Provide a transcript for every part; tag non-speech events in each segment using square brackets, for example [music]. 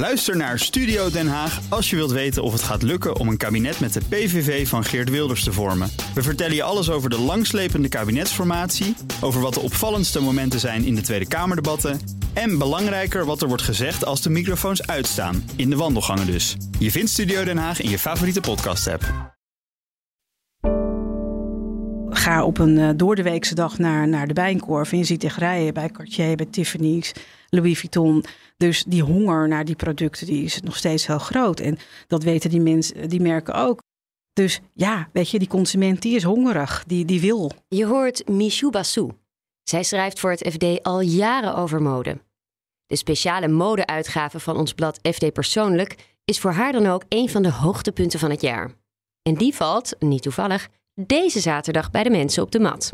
Luister naar Studio Den Haag als je wilt weten of het gaat lukken om een kabinet met de PVV van Geert Wilders te vormen. We vertellen je alles over de langslepende kabinetsformatie, over wat de opvallendste momenten zijn in de Tweede Kamerdebatten en belangrijker wat er wordt gezegd als de microfoons uitstaan, in de wandelgangen dus. Je vindt Studio Den Haag in je favoriete podcast-app. Ga op een uh, doordeweekse dag naar, naar de Bijenkorf en je ziet echt rijden bij Cartier, bij Tiffany's, Louis Vuitton. Dus die honger naar die producten die is nog steeds heel groot. En dat weten die mensen, die merken ook. Dus ja, weet je, die consument die is hongerig, die, die wil. Je hoort Michou Bassou. Zij schrijft voor het FD al jaren over mode. De speciale modeuitgave van ons blad FD Persoonlijk is voor haar dan ook een van de hoogtepunten van het jaar. En die valt, niet toevallig, deze zaterdag bij de mensen op de mat.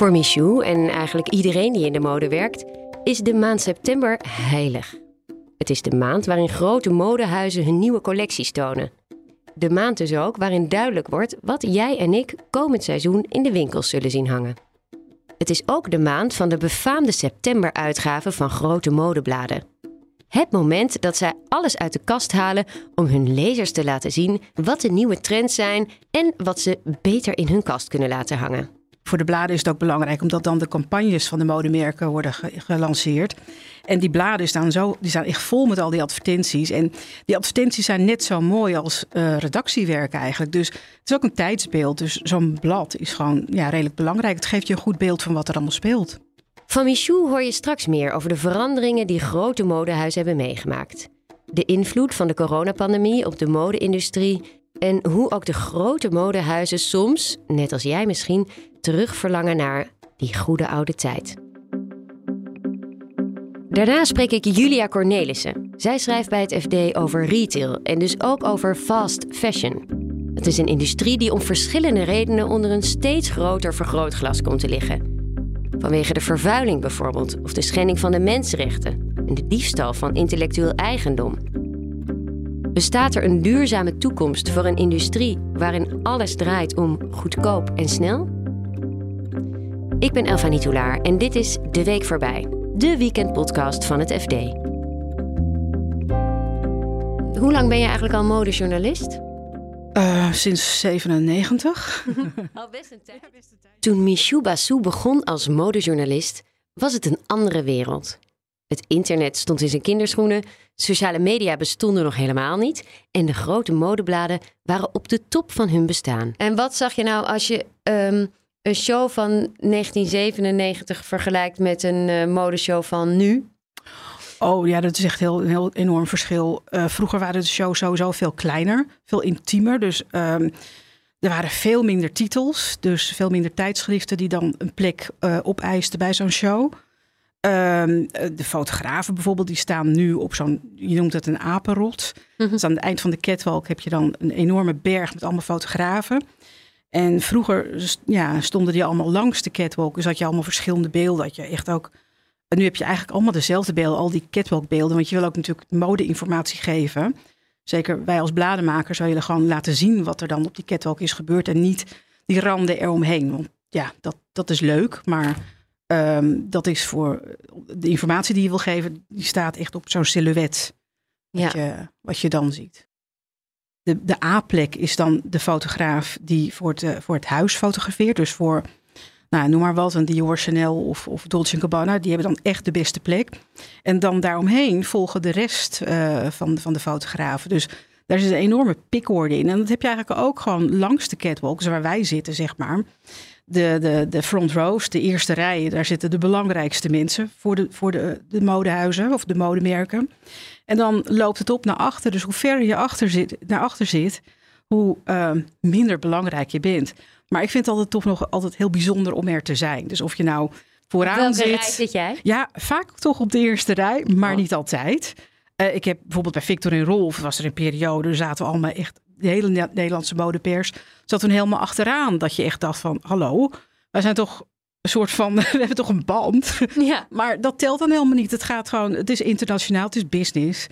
Voor Michou en eigenlijk iedereen die in de mode werkt, is de maand september heilig. Het is de maand waarin grote modehuizen hun nieuwe collecties tonen. De maand dus ook waarin duidelijk wordt wat jij en ik komend seizoen in de winkels zullen zien hangen. Het is ook de maand van de befaamde septemberuitgave van grote modebladen. Het moment dat zij alles uit de kast halen om hun lezers te laten zien wat de nieuwe trends zijn en wat ze beter in hun kast kunnen laten hangen voor de bladen is het ook belangrijk, omdat dan de campagnes van de modemerken worden gelanceerd. En die bladen staan, zo, die staan echt vol met al die advertenties. En die advertenties zijn net zo mooi als uh, redactiewerk eigenlijk. Dus het is ook een tijdsbeeld. Dus zo'n blad is gewoon ja, redelijk belangrijk. Het geeft je een goed beeld van wat er allemaal speelt. Van Michou hoor je straks meer over de veranderingen die grote modehuizen hebben meegemaakt. De invloed van de coronapandemie op de mode-industrie en hoe ook de grote modehuizen soms, net als jij misschien, terugverlangen naar die goede oude tijd. Daarna spreek ik Julia Cornelissen. Zij schrijft bij het FD over retail en dus ook over fast fashion. Het is een industrie die om verschillende redenen onder een steeds groter vergrootglas komt te liggen. Vanwege de vervuiling bijvoorbeeld, of de schending van de mensenrechten en de diefstal van intellectueel eigendom. Bestaat er een duurzame toekomst voor een industrie waarin alles draait om goedkoop en snel? Ik ben Elfa Nitoulaar en dit is De Week Voorbij, de weekendpodcast van het FD. Hoe lang ben je eigenlijk al modejournalist? Uh, sinds 97. [laughs] al best een tijd. Toen Michou Bassou begon als modejournalist, was het een andere wereld. Het internet stond in zijn kinderschoenen, sociale media bestonden nog helemaal niet en de grote modebladen waren op de top van hun bestaan. En wat zag je nou als je um, een show van 1997 vergelijkt met een uh, modeshow van nu? Oh ja, dat is echt heel, heel enorm verschil. Uh, vroeger waren de shows sowieso veel kleiner, veel intiemer. Dus um, er waren veel minder titels, dus veel minder tijdschriften die dan een plek uh, opeisten bij zo'n show. Um, de fotografen bijvoorbeeld, die staan nu op zo'n, je noemt het een apenrot. Mm Dus aan het eind van de catwalk heb je dan een enorme berg met allemaal fotografen. En vroeger ja, stonden die allemaal langs de catwalk. Dus had je allemaal verschillende beelden. Dat je echt ook. En nu heb je eigenlijk allemaal dezelfde beelden, al die catwalkbeelden. Want je wil ook natuurlijk mode-informatie geven. Zeker wij als bladenmakers willen gewoon laten zien wat er dan op die catwalk is gebeurd. En niet die randen eromheen. Want ja, dat, dat is leuk. Maar um, dat is voor de informatie die je wil geven, die staat echt op zo'n silhouet. Wat, ja. je, wat je dan ziet. De, de A-plek is dan de fotograaf die voor het, eh, voor het huis fotografeert. Dus voor, nou, noem maar wat, een Dior Chanel of, of Dolce Gabbana. Die hebben dan echt de beste plek. En dan daaromheen volgen de rest uh, van, van de fotografen. Dus daar is een enorme pikorde in. En dat heb je eigenlijk ook gewoon langs de catwalks waar wij zitten, zeg maar. De, de, de front rows, de eerste rijen, daar zitten de belangrijkste mensen voor de, voor de, de modehuizen of de modemerken. En dan loopt het op naar achter. Dus hoe verder je achter zit, naar achter zit, hoe uh, minder belangrijk je bent. Maar ik vind het altijd toch nog altijd heel bijzonder om er te zijn. Dus of je nou vooraan Welke zit. rij zit jij? Ja, vaak toch op de eerste rij, maar oh. niet altijd. Uh, ik heb bijvoorbeeld bij Victor en Rolf, was er een periode, zaten we allemaal echt, de hele Nederlandse modepers, zat toen helemaal achteraan. Dat je echt dacht van, hallo, wij zijn toch een soort van, [laughs] we hebben toch een band. Ja. Maar dat telt dan helemaal niet. Het gaat gewoon, het is internationaal, het is business.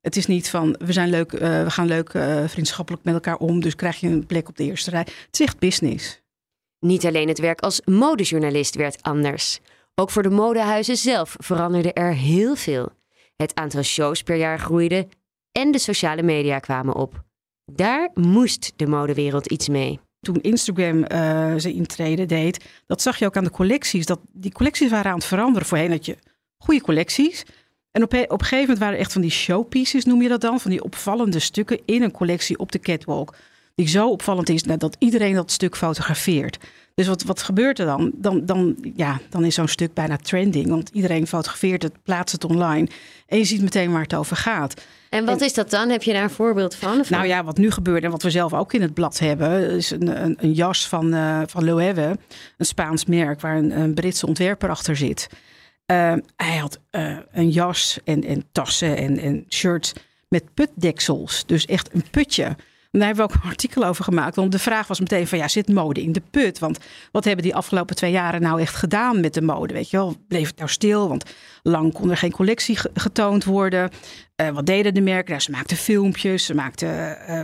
Het is niet van, we, zijn leuk, uh, we gaan leuk uh, vriendschappelijk met elkaar om, dus krijg je een plek op de eerste rij. Het is echt business. Niet alleen het werk als modejournalist werd anders. Ook voor de modehuizen zelf veranderde er heel veel. Het aantal shows per jaar groeide en de sociale media kwamen op. Daar moest de modewereld iets mee. Toen Instagram uh, zijn intrede deed, dat zag je ook aan de collecties. Dat die collecties waren aan het veranderen. Voorheen had je goede collecties. En op, op een gegeven moment waren er echt van die showpieces, noem je dat dan? Van die opvallende stukken in een collectie op de catwalk. Die zo opvallend is dat iedereen dat stuk fotografeert. Dus wat, wat gebeurt er dan? Dan, dan, ja, dan is zo'n stuk bijna trending. Want iedereen fotografeert het, plaatst het online. En je ziet meteen waar het over gaat. En wat is dat dan? Heb je daar een voorbeeld van? Nou ja, wat nu gebeurt en wat we zelf ook in het blad hebben, is een, een, een jas van, uh, van Loewe, een Spaans merk waar een, een Britse ontwerper achter zit. Uh, hij had uh, een jas en, en tassen en, en shirts met putdeksels. Dus echt een putje daar hebben we ook een artikel over gemaakt. Want de vraag was meteen van ja, zit mode in de put? Want wat hebben die afgelopen twee jaren nou echt gedaan met de mode? Weet je wel, bleef het nou stil? Want lang kon er geen collectie getoond worden. Uh, wat deden de merken? Nou, ze maakten filmpjes, ze maakten uh,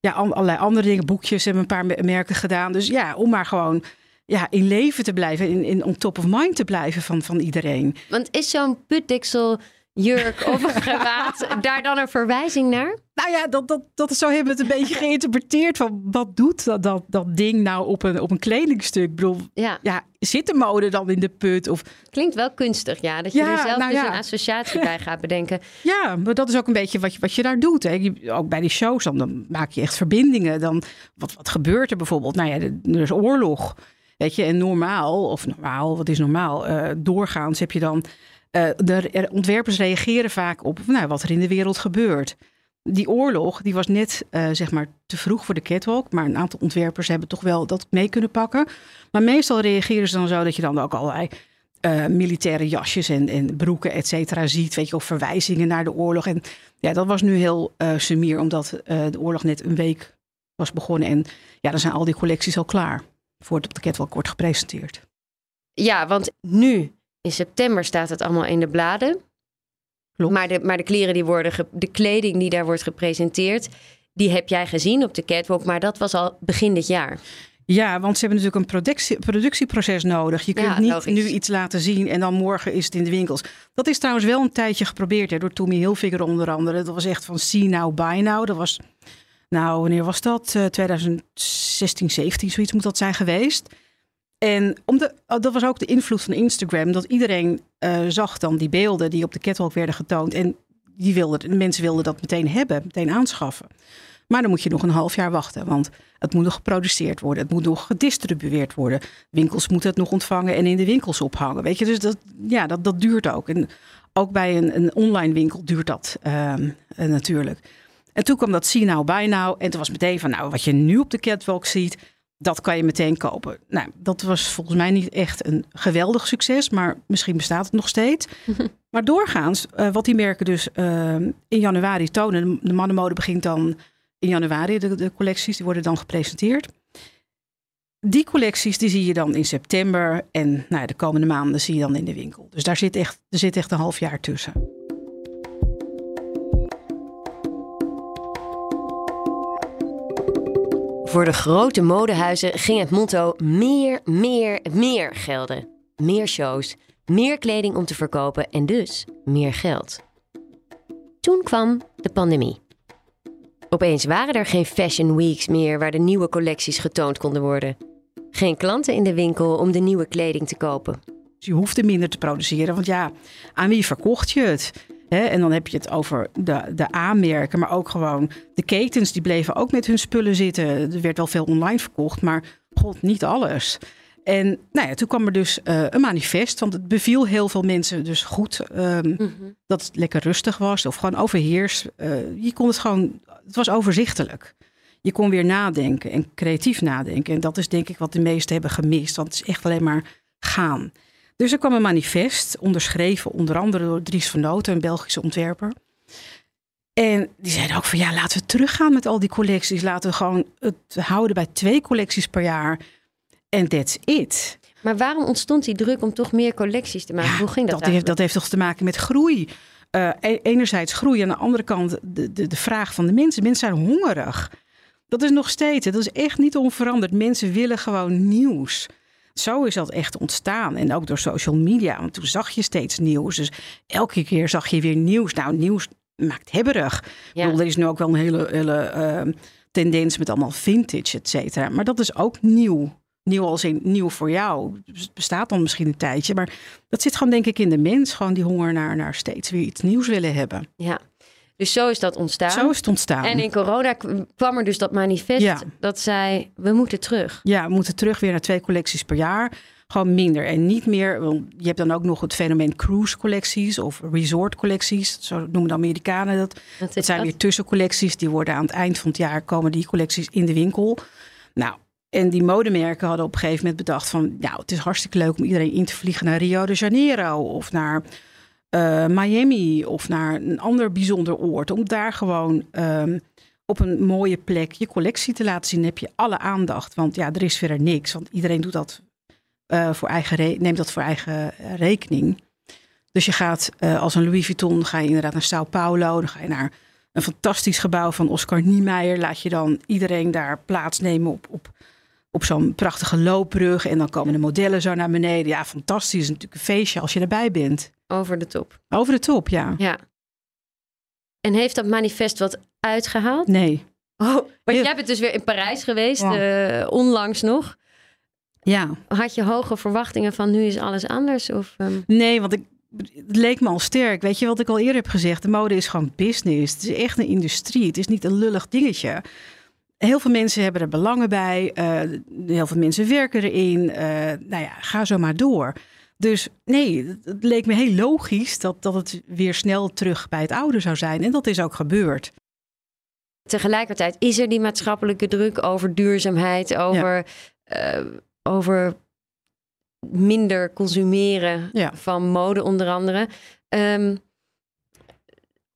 ja, allerlei andere dingen. Boekjes hebben een paar merken gedaan. Dus ja, om maar gewoon ja, in leven te blijven, in, in on top of mind te blijven van, van iedereen. Want is zo'n putdeksel jurk of een [laughs] gewaad, daar dan een verwijzing naar? Nou ja, dat, dat, dat is zo hebben we het een beetje geïnterpreteerd van wat doet dat, dat, dat ding nou op een, op een kledingstuk? Ik bedoel, ja. ja, zit de mode dan in de put? Of... Klinkt wel kunstig, ja. Dat je er zelf nou dus een associatie bij gaat bedenken. [laughs] Ja, maar dat is ook een beetje wat je, wat je daar doet. Hè. ook bij die shows, dan, dan maak je echt verbindingen. Dan, wat, wat gebeurt er bijvoorbeeld? Nou ja, er is oorlog. Weet je, en normaal, of normaal, wat is normaal? Uh, doorgaans heb je dan uh, de ontwerpers reageren vaak op nou, wat er in de wereld gebeurt. Die oorlog die was net uh, zeg maar te vroeg voor de catwalk. Maar een aantal ontwerpers hebben toch wel dat mee kunnen pakken. Maar meestal reageren ze dan zo dat je dan ook allerlei uh, militaire jasjes en, en broeken, et cetera, ziet. Weet je, of verwijzingen naar de oorlog. En ja, dat was nu heel uh, sumier, omdat de oorlog net een week was begonnen. En ja, dan zijn al die collecties al klaar voordat de catwalk wordt gepresenteerd. Ja, want nu in september staat het allemaal in de bladen. Maar de, maar de kleren die worden, de kleding die daar wordt gepresenteerd, die heb jij gezien op de catwalk, maar dat was al begin dit jaar. Ja, want ze hebben natuurlijk een productie, productieproces nodig. Je kunt niet nu iets laten zien en dan morgen is het in de winkels. Dat is trouwens wel een tijdje geprobeerd hè, door Tommy Hilfiger onder andere. Dat was echt van see now, buy now. Dat was, nou, wanneer was dat? Uh, 2016, 17, zoiets moet dat zijn geweest. En om de, oh, dat was ook de invloed van Instagram, dat iedereen uh, zag dan die beelden die op de catwalk werden getoond. En die wilden, de mensen wilden dat meteen hebben, meteen aanschaffen. Maar dan moet je nog een half jaar wachten, want het moet nog geproduceerd worden, het moet nog gedistribueerd worden. Winkels moeten het nog ontvangen en in de winkels ophangen. Weet je, dus dat, ja, dat, dat duurt ook. En ook bij een, een online winkel duurt dat uh, natuurlijk. En toen kwam dat See Now, Buy Now. En toen was meteen van, nou, wat je nu op de catwalk ziet, dat kan je meteen kopen. Nou, dat was volgens mij niet echt een geweldig succes, maar misschien bestaat het nog steeds. [laughs] maar doorgaans, uh, wat die merken dus uh, in januari tonen, de mannenmode begint dan in januari, de, de, collecties, die worden dan gepresenteerd. Die collecties die zie je dan in september en nou, de komende maanden zie je dan in de winkel. Dus daar zit echt, er zit echt een half jaar tussen. Voor de grote modehuizen ging het motto meer, meer, meer gelden. Meer shows, meer kleding om te verkopen en dus meer geld. Toen kwam de pandemie. Opeens waren er geen fashion weeks meer waar de nieuwe collecties getoond konden worden. Geen klanten in de winkel om de nieuwe kleding te kopen. Je hoefde minder te produceren, want ja, aan wie verkocht je het? En dan heb je het over de, de aanmerken, maar ook gewoon de ketens, die bleven ook met hun spullen zitten. Er werd wel veel online verkocht, maar god, niet alles. En nou ja, toen kwam er dus uh, een manifest, want het beviel heel veel mensen dus goed um, dat het lekker rustig was of gewoon overheers. Uh, je kon het gewoon, het was overzichtelijk. Je kon weer nadenken en creatief nadenken. En dat is denk ik wat de meesten hebben gemist, want het is echt alleen maar gaan. Dus er kwam een manifest, onderschreven onder andere door Dries van Noten, een Belgische ontwerper. En die zeiden ook van ja, laten we teruggaan met al die collecties. Laten we gewoon het houden bij twee collecties per jaar. En that's it. Maar waarom ontstond die druk om toch meer collecties te maken? Hoe ging dat? Dat heeft, dat heeft toch te maken met groei. Uh, enerzijds groei, aan de andere kant de, de, de vraag van de mensen. Mensen zijn hongerig. Dat is nog steeds, dat is echt niet onveranderd. Mensen willen gewoon nieuws zo is dat echt ontstaan. En ook door social media. Want toen zag je steeds nieuws. Dus elke keer zag je weer nieuws. Nou, nieuws maakt hebberig. Ja. Bedoel, er is nu ook wel een hele, hele ehm, tendens met allemaal vintage, et cetera. Maar dat is ook nieuw. Nieuw als in nieuw voor jou. Dus het bestaat dan misschien een tijdje. Maar dat zit gewoon denk ik in de mens. Gewoon die honger naar, naar steeds weer iets nieuws willen hebben. Ja, dus zo is dat ontstaan. Zo is het ontstaan. En in corona kwam er dus dat manifest dat zei, we moeten terug. Ja, we moeten terug weer naar twee collecties per jaar. Gewoon minder en niet meer. Want je hebt dan ook nog het fenomeen cruise collecties of resort collecties. Zo noemen de Amerikanen dat. Dat, zijn weer tussencollecties. Die worden aan het eind van het jaar komen die collecties in de winkel. Nou, en die modemerken hadden op een gegeven moment bedacht van... nou, het is hartstikke leuk om iedereen in te vliegen naar Rio de Janeiro... of naar uh, Miami of naar een ander bijzonder oord. Om daar gewoon um, op een mooie plek je collectie te laten zien. heb je alle aandacht. Want ja, er is verder niks. Want iedereen doet dat uh, voor eigen neemt dat voor eigen rekening. Dus je gaat als een Louis Vuitton, ga je inderdaad naar Sao Paulo. Dan ga je naar een fantastisch gebouw van Oscar Niemeyer. Laat je dan iedereen daar plaatsnemen op, op op zo'n prachtige loopbrug. En dan komen de modellen zo naar beneden. Ja, fantastisch. is natuurlijk een feestje als je erbij bent. Over de top. Over de top, ja. Ja. En heeft dat manifest wat uitgehaald? Nee. Oh, want jij bent dus weer in Parijs geweest, ja. uh, onlangs nog. Ja. Had je hoge verwachtingen van nu is alles anders? Of, um... Nee, want ik, het leek me al sterk. Weet je wat ik al eerder heb gezegd? De mode is gewoon business. Het is echt een industrie. Het is niet een lullig dingetje. Heel veel mensen hebben er belangen bij. Uh, heel veel mensen werken erin. Uh, nou ja, ga zo maar door. Dus nee, het leek me heel logisch dat, dat het weer snel terug bij het oude zou zijn. En dat is ook gebeurd. Tegelijkertijd is er die maatschappelijke druk over duurzaamheid, over, ja. uh, over minder consumeren ja. van mode onder andere. Um,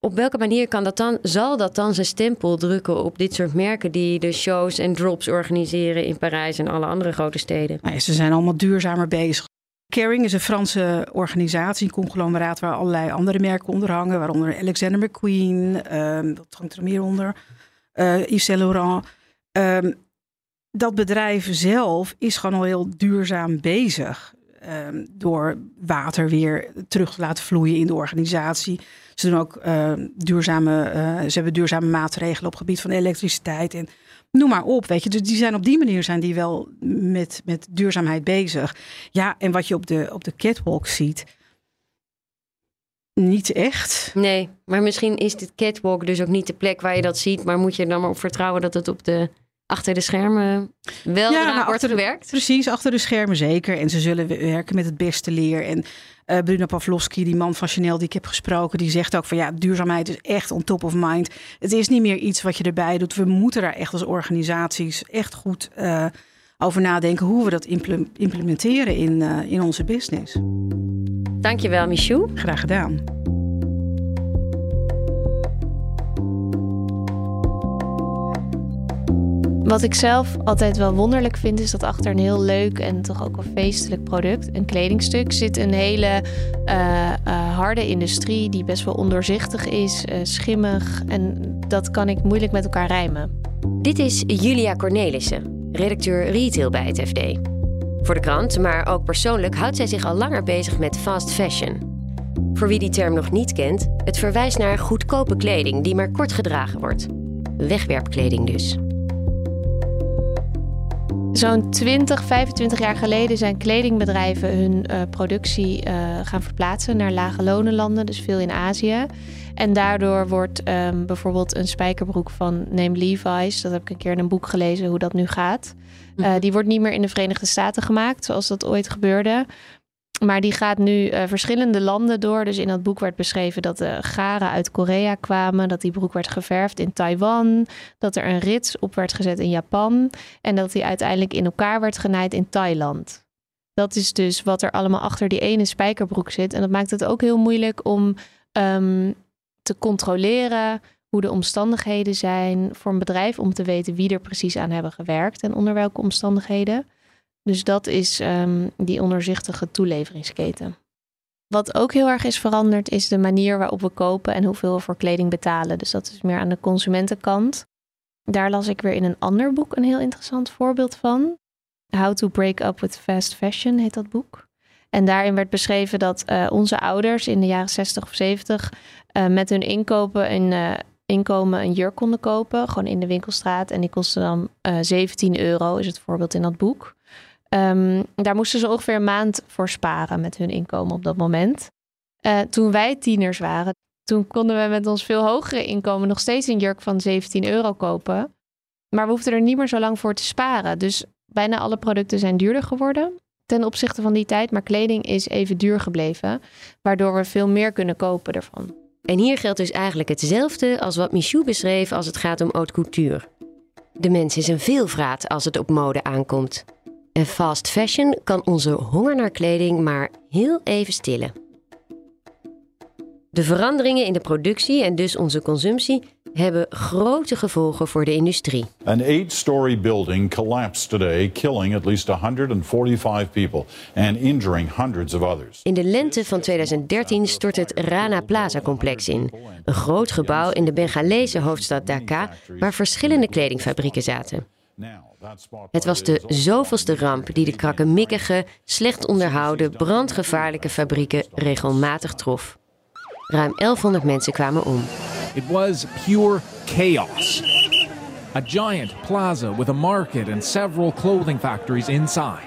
op welke manier kan dat dan, zal dat dan zijn stempel drukken op dit soort merken die de shows en drops organiseren in Parijs en alle andere grote steden? Nou ze zijn allemaal duurzamer bezig. Caring is een Franse organisatie, een conglomeraat waar allerlei andere merken onder hangen, waaronder Alexander McQueen, um, wat hangt er meer onder? Uh, Yves Saint Laurent. Um, dat bedrijf zelf is gewoon al heel duurzaam bezig. Um, door water weer terug te laten vloeien in de organisatie. Ze doen ook uh, duurzame, uh, ze hebben duurzame maatregelen op gebied van elektriciteit en noem maar op. Weet je, dus die zijn op die manier zijn die wel met, met duurzaamheid bezig. Ja, en wat je op de, op de catwalk ziet. Niet echt. Nee, maar misschien is dit catwalk dus ook niet de plek waar je dat ziet. Maar moet je er dan maar op vertrouwen dat het op de achter de schermen wel ja, nou, wordt gewerkt? precies, achter de schermen zeker. En ze zullen werken met het beste leer. En uh, Bruno Pavlovski, die man van Chanel die ik heb gesproken, die zegt ook van ja, duurzaamheid is echt on top of mind. Het is niet meer iets wat je erbij doet. We moeten daar echt als organisaties echt goed uh, over nadenken hoe we dat implementeren in, uh, in onze business. Dankjewel, Michou. Graag gedaan. Wat ik zelf altijd wel wonderlijk vind, is dat achter een heel leuk en toch ook een feestelijk product, een kledingstuk, zit een hele uh, uh, harde industrie die best wel ondoorzichtig is, uh, schimmig. En dat kan ik moeilijk met elkaar rijmen. Dit is Julia Cornelissen, redacteur retail bij het FD. Voor de krant, maar ook persoonlijk, houdt zij zich al langer bezig met fast fashion. Voor wie die term nog niet kent, het verwijst naar goedkope kleding die maar kort gedragen wordt. Wegwerpkleding dus. Zo'n 20, 25 jaar geleden zijn kledingbedrijven hun uh, productie uh, gaan verplaatsen naar lage lonenlanden, dus veel in Azië. En daardoor wordt um, bijvoorbeeld een spijkerbroek van Name Levi's, dat heb ik een keer in een boek gelezen hoe dat nu gaat. Uh, die wordt niet meer in de Verenigde Staten gemaakt, zoals dat ooit gebeurde. Maar die gaat nu uh, verschillende landen door. Dus in dat boek werd beschreven dat de garen uit Korea kwamen. Dat die broek werd geverfd in Taiwan. Dat er een rits op werd gezet in Japan. En dat die uiteindelijk in elkaar werd genaaid in Thailand. Dat is dus wat er allemaal achter die ene spijkerbroek zit. En dat maakt het ook heel moeilijk om um, te controleren hoe de omstandigheden zijn voor een bedrijf om te weten wie er precies aan hebben gewerkt en onder welke omstandigheden. Dus dat is um, die onderzichtige toeleveringsketen. Wat ook heel erg is veranderd, is de manier waarop we kopen en hoeveel we voor kleding betalen. Dus dat is meer aan de consumentenkant. Daar las ik weer in een ander boek een heel interessant voorbeeld van. How to Break Up with Fast Fashion heet dat boek. En daarin werd beschreven dat uh, onze ouders in de jaren 60 of 70 uh, met hun inkopen een, uh, inkomen een jurk konden kopen, gewoon in de winkelstraat. En die kostte dan 17 euro, is het voorbeeld in dat boek. Um, daar moesten ze ongeveer een maand voor sparen met hun inkomen op dat moment. toen wij tieners waren, toen konden we met ons veel hogere inkomen nog steeds een jurk van 17 euro kopen. Maar we hoefden er niet meer zo lang voor te sparen. Dus bijna alle producten zijn duurder geworden ten opzichte van die tijd. Maar kleding is even duur gebleven, waardoor we veel meer kunnen kopen ervan. En hier geldt dus eigenlijk hetzelfde als wat Michou beschreef als het gaat om haute couture. De mens is een veelvraat als het op mode aankomt. En fast fashion kan onze honger naar kleding maar heel even stillen. De veranderingen in de productie en dus onze consumptie hebben grote gevolgen voor de industrie. An eight-story building collapsed today, killing at least 145 people and injuring hundreds of others. In de lente van 2013 stort het Rana Plaza complex in, een groot gebouw in de Bengalese hoofdstad Dhaka waar verschillende kledingfabrieken zaten. Het was de zoveelste ramp die de krakkemikkige, slecht onderhouden, brandgevaarlijke fabrieken regelmatig trof. Ruim 1100 mensen kwamen om. It was pure chaos. A giant plaza with a market and several clothing factories inside.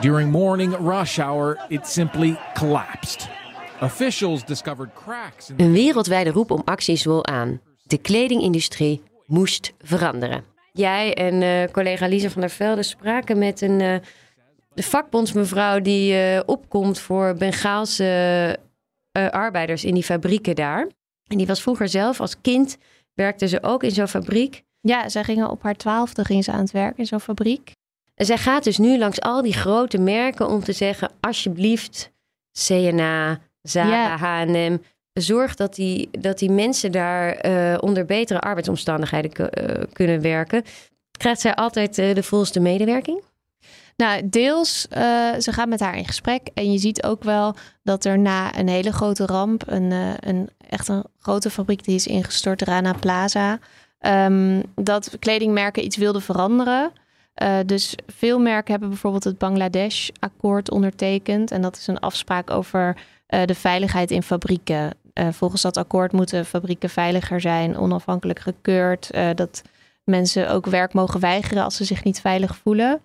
During morning rush hour, it simply collapsed. Officials discovered cracks. In Een wereldwijde roep om actie zwol aan. De kledingindustrie moest veranderen. Jij en uh, collega Lisa van der Velde spraken met een uh, vakbondsmevrouw die uh, opkomt voor Bengaalse arbeiders in die fabrieken daar. En die was vroeger zelf als kind, werkte ze ook in zo'n fabriek. Ja, zij gingen op haar twaalfde ging ze aan het werk in zo'n fabriek. En zij gaat dus nu langs al die grote merken om te zeggen: alsjeblieft, CNA, Zara, ja. H&M, zorg dat die, dat die mensen daar uh, onder betere arbeidsomstandigheden uh, kunnen werken. Krijgt zij altijd uh, de volste medewerking? Nou, deels, ze gaat met haar in gesprek. En je ziet ook wel dat er na een hele grote ramp, een, een echt een grote fabriek die is ingestort, Rana Plaza, um, dat kledingmerken iets wilden veranderen. Dus veel merken hebben bijvoorbeeld het Bangladesh-akkoord ondertekend. En dat is een afspraak over de veiligheid in fabrieken. Volgens dat akkoord moeten fabrieken veiliger zijn, onafhankelijk gekeurd. dat mensen ook werk mogen weigeren als ze zich niet veilig voelen.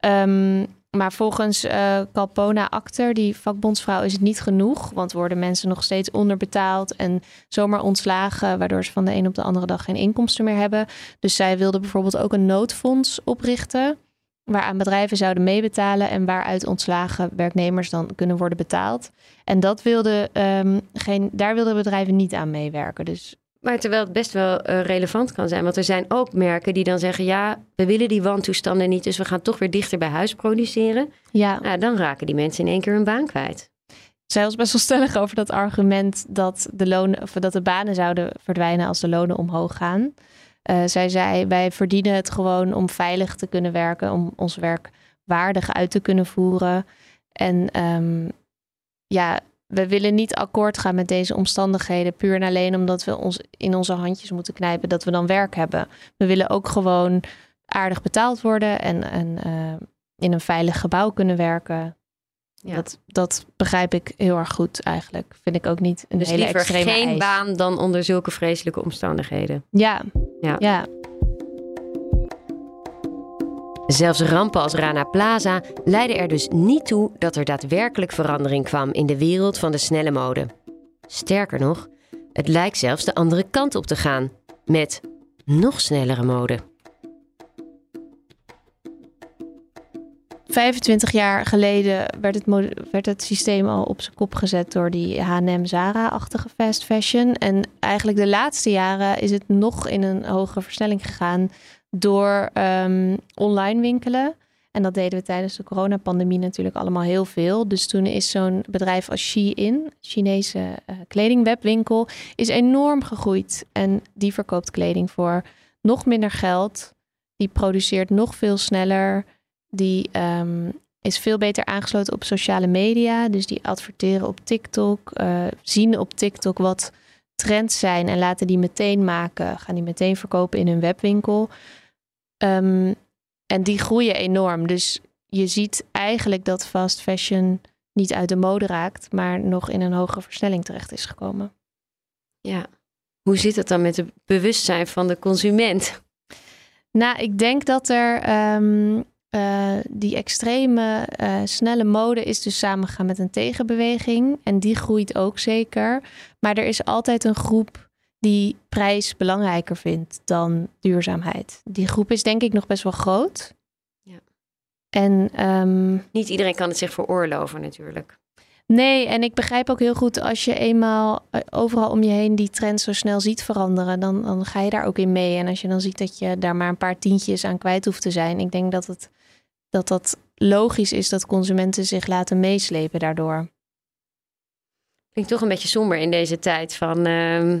Um, maar volgens uh, Calpona Acter, die vakbondsvrouw, is het niet genoeg. Want worden mensen nog steeds onderbetaald en zomaar ontslagen, waardoor ze van de een op de andere dag geen inkomsten meer hebben. Dus zij wilde bijvoorbeeld ook een noodfonds oprichten. Waaraan bedrijven zouden meebetalen en waaruit ontslagen werknemers dan kunnen worden betaald. En dat wilde, um, geen, daar wilden bedrijven niet aan meewerken. Dus maar terwijl het best wel uh, relevant kan zijn. Want er zijn ook merken die dan zeggen: ja, we willen die wantoestanden niet, dus we gaan toch weer dichter bij huis produceren. Ja. Nou, dan raken die mensen in één keer hun baan kwijt. Zij was best wel stellig over dat argument dat de, lonen, of dat de banen zouden verdwijnen als de lonen omhoog gaan. Uh, zij zei: wij verdienen het gewoon om veilig te kunnen werken, om ons werk waardig uit te kunnen voeren. En um, ja, we willen niet akkoord gaan met deze omstandigheden puur en alleen omdat we ons in onze handjes moeten knijpen dat we dan werk hebben. We willen ook gewoon aardig betaald worden en, en uh, in een veilig gebouw kunnen werken. Ja. Dat, dat begrijp ik heel erg goed eigenlijk. Vind ik ook niet een dus hele liever extreme geen eis. baan dan onder zulke vreselijke omstandigheden. Ja, ja. ja. Zelfs rampen als Rana Plaza leidden er dus niet toe dat er daadwerkelijk verandering kwam in de wereld van de snelle mode. Sterker nog, het lijkt zelfs de andere kant op te gaan, met nog snellere mode. 25 jaar geleden werd het, werd het systeem al op zijn kop gezet door die H&M Zara-achtige fast fashion. En eigenlijk de laatste jaren is het nog in een hogere versnelling gegaan door um, online winkelen. En dat deden we tijdens de coronapandemie natuurlijk allemaal heel veel. Dus toen is zo'n bedrijf als Shein, Chinese uh, kledingwebwinkel, is enorm gegroeid. En die verkoopt kleding voor nog minder geld. Die produceert nog veel sneller. Die um, is veel beter aangesloten op sociale media. Dus die adverteren op TikTok, uh, zien op TikTok wat trends zijn en laten die meteen maken. Gaan die meteen verkopen in hun webwinkel. Um, En die groeien enorm. Dus je ziet eigenlijk dat fast fashion niet uit de mode raakt, maar nog in een hogere versnelling terecht is gekomen. Ja. Hoe zit het dan met het bewustzijn van de consument? Nou, ik denk dat er ehm, eh, die extreme uh, snelle mode is dus samengegaan met een tegenbeweging. En die groeit ook zeker. Maar er is altijd een groep die prijs belangrijker vindt dan duurzaamheid. Die groep is denk ik nog best wel groot. Ja. En ehm, niet iedereen kan het zich veroorloven natuurlijk. Nee, en ik begrijp ook heel goed als je eenmaal eh, overal om je heen die trend zo snel ziet veranderen, dan, dan ga je daar ook in mee. En als je dan ziet dat je daar maar een paar tientjes aan kwijt hoeft te zijn, ik denk dat het, dat, dat logisch is dat consumenten zich laten meeslepen daardoor. Klinkt toch een beetje somber in deze tijd van uh,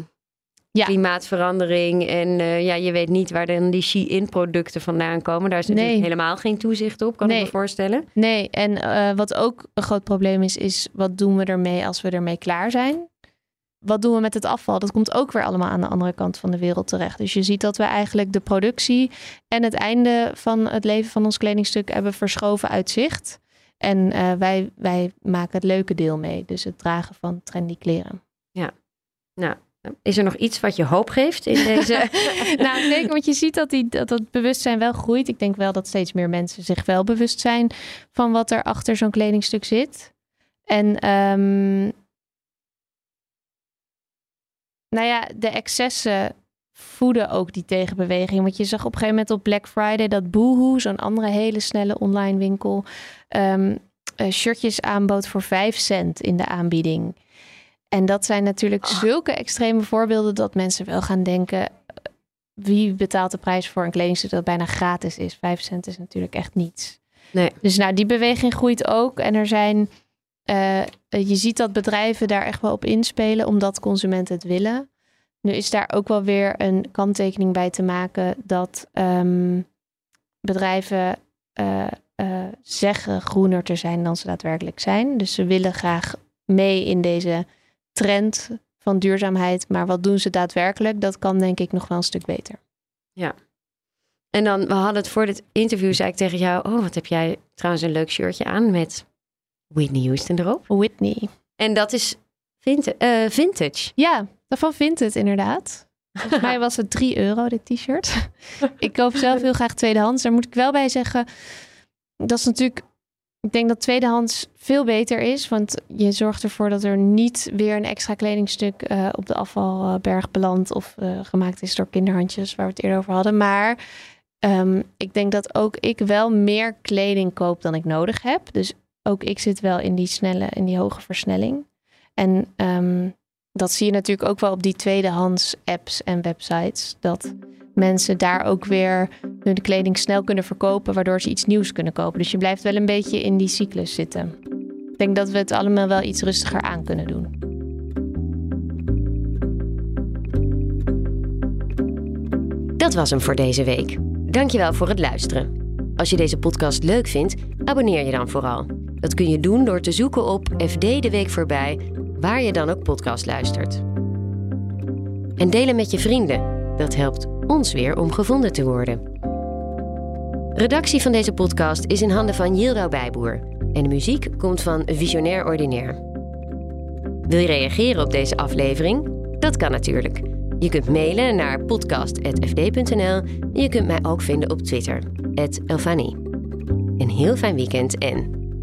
ja. klimaatverandering. En uh, ja, je weet niet waar dan die Shein-producten vandaan komen. Daar is natuurlijk Nee. helemaal geen toezicht op, kan Nee. ik me voorstellen. Nee, en eh, wat ook een groot probleem is, is wat doen we ermee als we ermee klaar zijn? Wat doen we met het afval? Dat komt ook weer allemaal aan de andere kant van de wereld terecht. Dus je ziet dat we eigenlijk de productie en het einde van het leven van ons kledingstuk hebben verschoven uit zicht. En eh, wij, wij maken het leuke deel mee. Dus het dragen van trendy kleren. Nou, is er nog iets wat je hoop geeft in deze... [laughs] nou, zeker, want je ziet dat, die, dat dat bewustzijn wel groeit. Ik denk wel dat steeds meer mensen zich wel bewust zijn van wat er achter zo'n kledingstuk zit. En ehm, nou ja, de excessen voeden ook die tegenbeweging. Want je zag op een gegeven moment op Black Friday dat Boohoo, zo'n andere hele snelle online winkel, ehm, eh, shirtjes aanbood voor 5 cent in de aanbieding. En dat zijn natuurlijk zulke extreme voorbeelden dat mensen wel gaan denken: eh, wie betaalt de prijs voor een kledingstuk dat bijna gratis is? 5 cent is natuurlijk echt niets. Nee. Dus nou, die beweging groeit ook. En er zijn, eh, je ziet dat bedrijven daar echt wel op inspelen, omdat consumenten het willen. Nu is daar ook wel weer een kanttekening bij te maken dat ehm, bedrijven eh, eh, zeggen groener te zijn dan ze daadwerkelijk zijn. Dus ze willen graag mee in deze trend van duurzaamheid. Maar wat doen ze daadwerkelijk? Dat kan denk ik nog wel een stuk beter. En dan, we hadden het voor dit interview, zei ik tegen jou... Oh, wat heb jij trouwens een leuk shirtje aan met Whitney Houston erop. Whitney. En dat is vintage. eh, vintage. Ja, daarvan vindt het inderdaad. Volgens [laughs] mij was het 3 euro, dit t-shirt. [laughs] ik koop zelf heel graag tweedehands. Daar moet ik wel bij zeggen, dat is natuurlijk... Ik denk dat tweedehands veel beter is. Want je zorgt ervoor dat er niet weer een extra kledingstuk eh, op de afvalberg belandt. Of eh, gemaakt is door kinderhandjes, waar we het eerder over hadden. Maar ehm, ik denk dat ook ik wel meer kleding koop dan ik nodig heb. Dus ook ik zit wel in die snelle, in die hoge versnelling. En ehm, dat zie je natuurlijk ook wel op die tweedehands apps en websites. Dat mensen daar ook weer hun kleding snel kunnen verkopen, waardoor ze iets nieuws kunnen kopen. Dus je blijft wel een beetje in die cyclus zitten. Ik denk dat we het allemaal wel iets rustiger aan kunnen doen. Dat was hem voor deze week. Dankjewel voor het luisteren. Als je deze podcast leuk vindt, abonneer je dan vooral. Dat kun je doen door te zoeken op FD de Week voorbij, waar je dan ook podcast luistert. En delen met je vrienden. Dat helpt ons weer om gevonden te worden. Redactie van deze podcast is in handen van Yildo Bijboer. En de muziek komt van Visionair Ordinaire. Wil je reageren op deze aflevering? Dat kan natuurlijk. Je kunt mailen naar podcast.fd.nl en je kunt mij ook vinden op Twitter, Elfanie. Een heel fijn weekend en